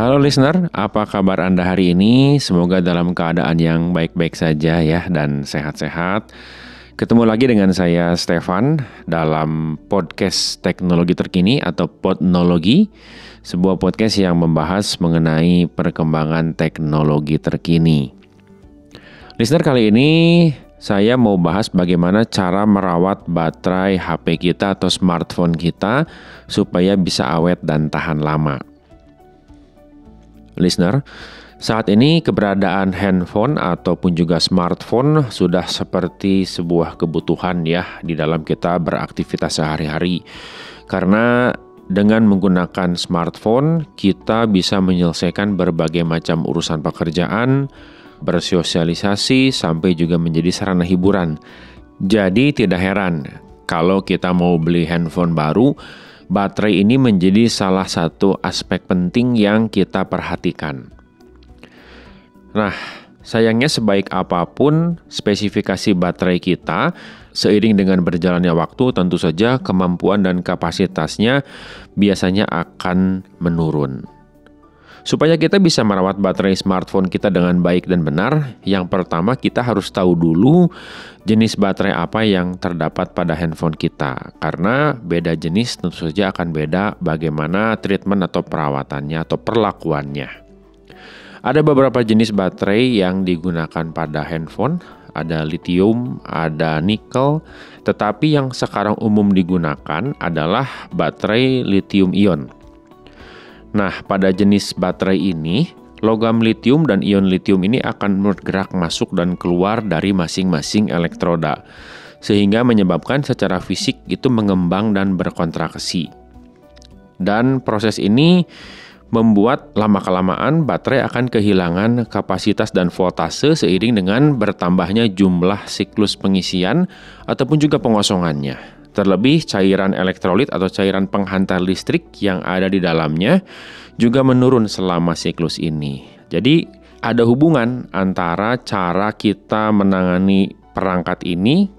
Halo listener, apa kabar Anda hari ini? Semoga dalam keadaan yang baik-baik saja ya dan sehat-sehat. Ketemu lagi dengan saya Stefan dalam podcast teknologi terkini atau Podnologi, sebuah podcast yang membahas mengenai perkembangan teknologi terkini. Listener kali ini saya mau bahas bagaimana cara merawat baterai HP kita atau smartphone kita supaya bisa awet dan tahan lama listener. Saat ini keberadaan handphone ataupun juga smartphone sudah seperti sebuah kebutuhan ya di dalam kita beraktivitas sehari-hari. Karena dengan menggunakan smartphone kita bisa menyelesaikan berbagai macam urusan pekerjaan, bersosialisasi sampai juga menjadi sarana hiburan. Jadi tidak heran kalau kita mau beli handphone baru baterai ini menjadi salah satu aspek penting yang kita perhatikan. Nah, sayangnya sebaik apa pun spesifikasi baterai kita, seiring dengan berjalannya waktu tentu saja kemampuan dan kapasitasnya biasanya akan menurun. Supaya kita bisa merawat baterai smartphone kita dengan baik dan benar, yang pertama kita harus tahu dulu jenis baterai apa yang terdapat pada handphone kita. Karena beda jenis tentu saja akan beda bagaimana treatment atau perawatannya atau perlakuannya. Ada beberapa jenis baterai yang digunakan pada handphone, ada lithium, ada nikel, tetapi yang sekarang umum digunakan adalah baterai lithium ion. Nah, pada jenis baterai ini, logam litium dan ion litium ini akan bergerak masuk dan keluar dari masing-masing elektroda, sehingga menyebabkan secara fisik itu mengembang dan berkontraksi. Dan proses ini membuat lama-kelamaan baterai akan kehilangan kapasitas dan voltase seiring dengan bertambahnya jumlah siklus pengisian ataupun juga pengosongannya. Terlebih cairan elektrolit atau cairan penghantar listrik yang ada di dalamnya juga menurun selama siklus ini. Jadi ada hubungan antara cara kita menangani perangkat ini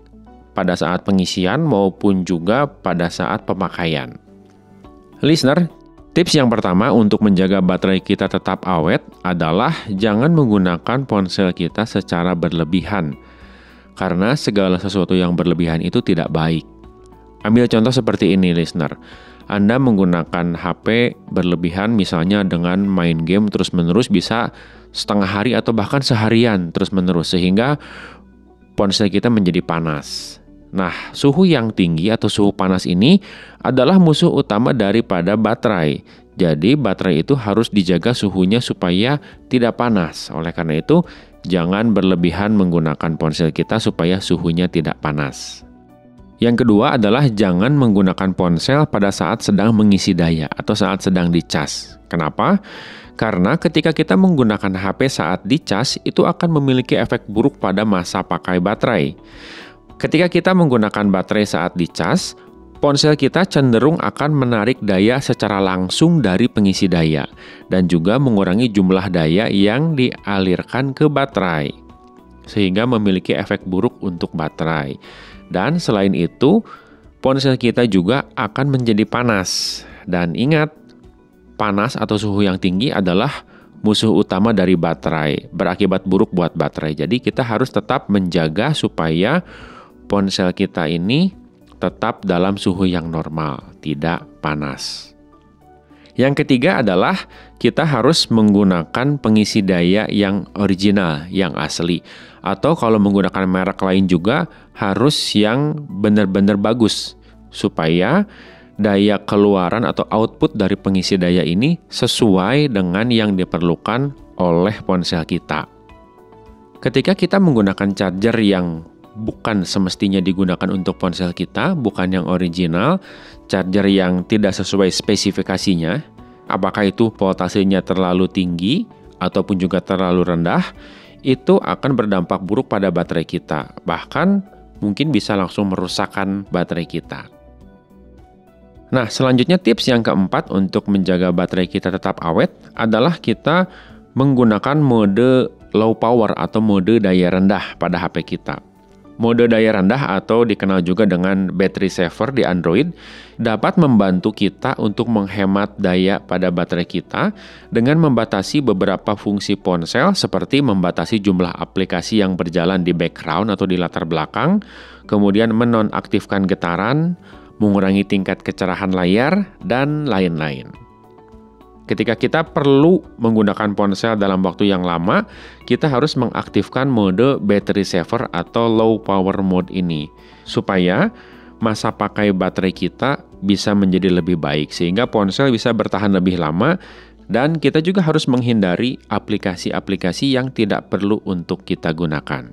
pada saat pengisian maupun juga pada saat pemakaian. Listener, tips yang pertama untuk menjaga baterai kita tetap awet adalah jangan menggunakan ponsel kita secara berlebihan. Karena segala sesuatu yang berlebihan itu tidak baik. Ambil contoh seperti ini, listener. Anda menggunakan HP berlebihan misalnya dengan main game terus-menerus bisa setengah hari atau bahkan seharian terus-menerus sehingga ponsel kita menjadi panas. Nah, suhu yang tinggi atau suhu panas ini adalah musuh utama daripada baterai. Jadi, baterai itu harus dijaga suhunya supaya tidak panas. Oleh karena itu, jangan berlebihan menggunakan ponsel kita supaya suhunya tidak panas. Yang kedua adalah jangan menggunakan ponsel pada saat sedang mengisi daya atau saat sedang dicas. Kenapa? Karena ketika kita menggunakan HP saat dicas, itu akan memiliki efek buruk pada masa pakai baterai. Ketika kita menggunakan baterai saat dicas, ponsel kita cenderung akan menarik daya secara langsung dari pengisi daya dan juga mengurangi jumlah daya yang dialirkan ke baterai, sehingga memiliki efek buruk untuk baterai. Dan selain itu, ponsel kita juga akan menjadi panas. Dan ingat, panas atau suhu yang tinggi adalah musuh utama dari baterai, berakibat buruk buat baterai. Jadi kita harus tetap menjaga supaya ponsel kita ini tetap dalam suhu yang normal, tidak panas. Yang ketiga adalah kita harus menggunakan pengisi daya yang original, yang asli. Atau kalau menggunakan merek lain juga harus yang benar-benar bagus supaya daya keluaran atau output dari pengisi daya ini sesuai dengan yang diperlukan oleh ponsel kita. Ketika kita menggunakan charger yang bukan semestinya digunakan untuk ponsel kita, bukan yang original, charger yang tidak sesuai spesifikasinya, apakah itu voltasenya terlalu tinggi ataupun juga terlalu rendah, itu akan berdampak buruk pada baterai kita. Bahkan mungkin bisa langsung merusakkan baterai kita. Nah, selanjutnya tips yang keempat untuk menjaga baterai kita tetap awet adalah kita menggunakan mode low power atau mode daya rendah pada HP kita. Mode daya rendah atau dikenal juga dengan battery saver di Android dapat membantu kita untuk menghemat daya pada baterai kita dengan membatasi beberapa fungsi ponsel seperti membatasi jumlah aplikasi yang berjalan di background atau di latar belakang, kemudian menonaktifkan getaran, mengurangi tingkat kecerahan layar, dan lain-lain. Ketika kita perlu menggunakan ponsel dalam waktu yang lama, kita harus mengaktifkan mode battery saver atau low power mode ini supaya masa pakai baterai kita bisa menjadi lebih baik sehingga ponsel bisa bertahan lebih lama dan kita juga harus menghindari aplikasi-aplikasi yang tidak perlu untuk kita gunakan.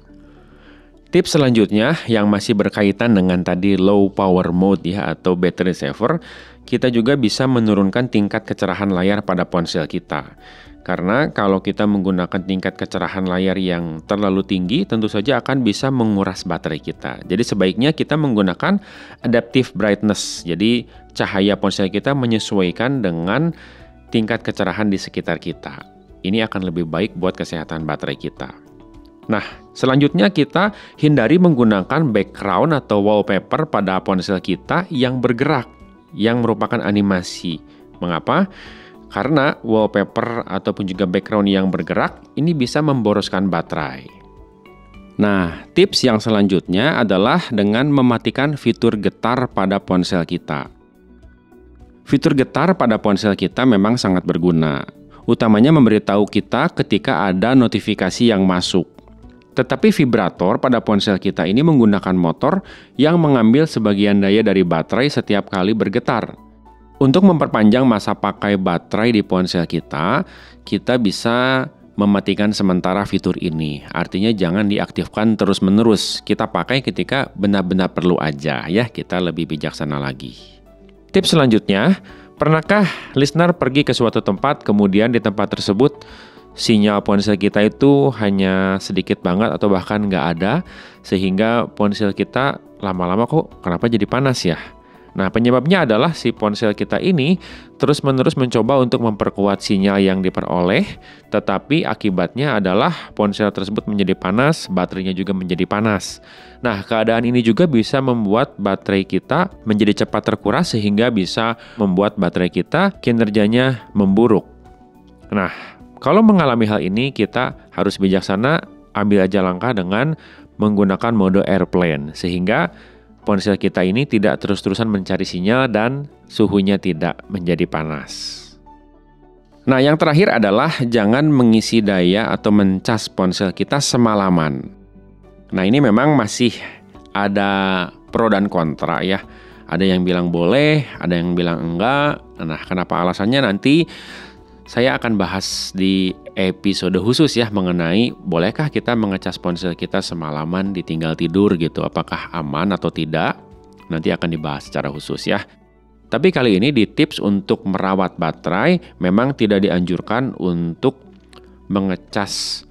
Tips selanjutnya yang masih berkaitan dengan tadi low power mode ya atau battery saver kita juga bisa menurunkan tingkat kecerahan layar pada ponsel kita. Karena kalau kita menggunakan tingkat kecerahan layar yang terlalu tinggi, tentu saja akan bisa menguras baterai kita. Jadi sebaiknya kita menggunakan adaptive brightness. Jadi cahaya ponsel kita menyesuaikan dengan tingkat kecerahan di sekitar kita. Ini akan lebih baik buat kesehatan baterai kita. Nah, selanjutnya kita hindari menggunakan background atau wallpaper pada ponsel kita yang bergerak yang merupakan animasi. Mengapa? Karena wallpaper ataupun juga background yang bergerak ini bisa memboroskan baterai. Nah, tips yang selanjutnya adalah dengan mematikan fitur getar pada ponsel kita. Fitur getar pada ponsel kita memang sangat berguna, utamanya memberitahu kita ketika ada notifikasi yang masuk. Tetapi vibrator pada ponsel kita ini menggunakan motor yang mengambil sebagian daya dari baterai setiap kali bergetar. Untuk memperpanjang masa pakai baterai di ponsel kita, kita bisa mematikan sementara fitur ini. Artinya jangan diaktifkan terus-menerus. Kita pakai ketika benar-benar perlu aja ya, kita lebih bijaksana lagi. Tips selanjutnya, pernahkah listener pergi ke suatu tempat kemudian di tempat tersebut sinyal ponsel kita itu hanya sedikit banget atau bahkan nggak ada sehingga ponsel kita lama-lama kok kenapa jadi panas ya Nah, penyebabnya adalah si ponsel kita ini terus-menerus mencoba untuk memperkuat sinyal yang diperoleh, tetapi akibatnya adalah ponsel tersebut menjadi panas, baterainya juga menjadi panas. Nah, keadaan ini juga bisa membuat baterai kita menjadi cepat terkuras sehingga bisa membuat baterai kita kinerjanya memburuk. Nah, kalau mengalami hal ini, kita harus bijaksana ambil aja langkah dengan menggunakan mode airplane, sehingga ponsel kita ini tidak terus-terusan mencari sinyal dan suhunya tidak menjadi panas. Nah, yang terakhir adalah jangan mengisi daya atau mencas ponsel kita semalaman. Nah, ini memang masih ada pro dan kontra ya. Ada yang bilang boleh, ada yang bilang enggak. Nah, kenapa alasannya nanti saya akan bahas di episode khusus ya mengenai bolehkah kita mengecas ponsel kita semalaman ditinggal tidur gitu, apakah aman atau tidak? Nanti akan dibahas secara khusus ya. Tapi kali ini di tips untuk merawat baterai memang tidak dianjurkan untuk mengecas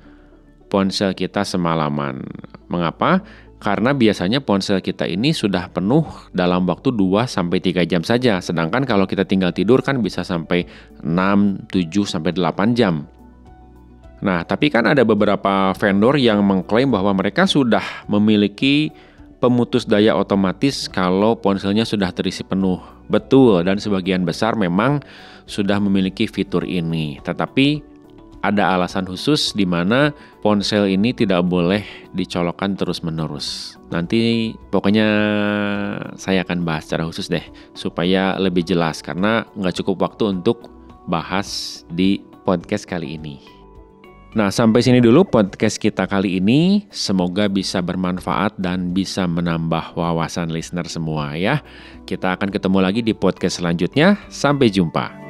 ponsel kita semalaman. Mengapa? Karena biasanya ponsel kita ini sudah penuh dalam waktu 2 sampai 3 jam saja. Sedangkan kalau kita tinggal tidur kan bisa sampai 6, 7 sampai 8 jam. Nah, tapi kan ada beberapa vendor yang mengklaim bahwa mereka sudah memiliki pemutus daya otomatis kalau ponselnya sudah terisi penuh. Betul, dan sebagian besar memang sudah memiliki fitur ini. Tetapi ada alasan khusus di mana ponsel ini tidak boleh dicolokkan terus-menerus. Nanti pokoknya saya akan bahas secara khusus deh supaya lebih jelas karena nggak cukup waktu untuk bahas di podcast kali ini. Nah, sampai sini dulu podcast kita kali ini. Semoga bisa bermanfaat dan bisa menambah wawasan listener semua ya. Kita akan ketemu lagi di podcast selanjutnya. Sampai jumpa.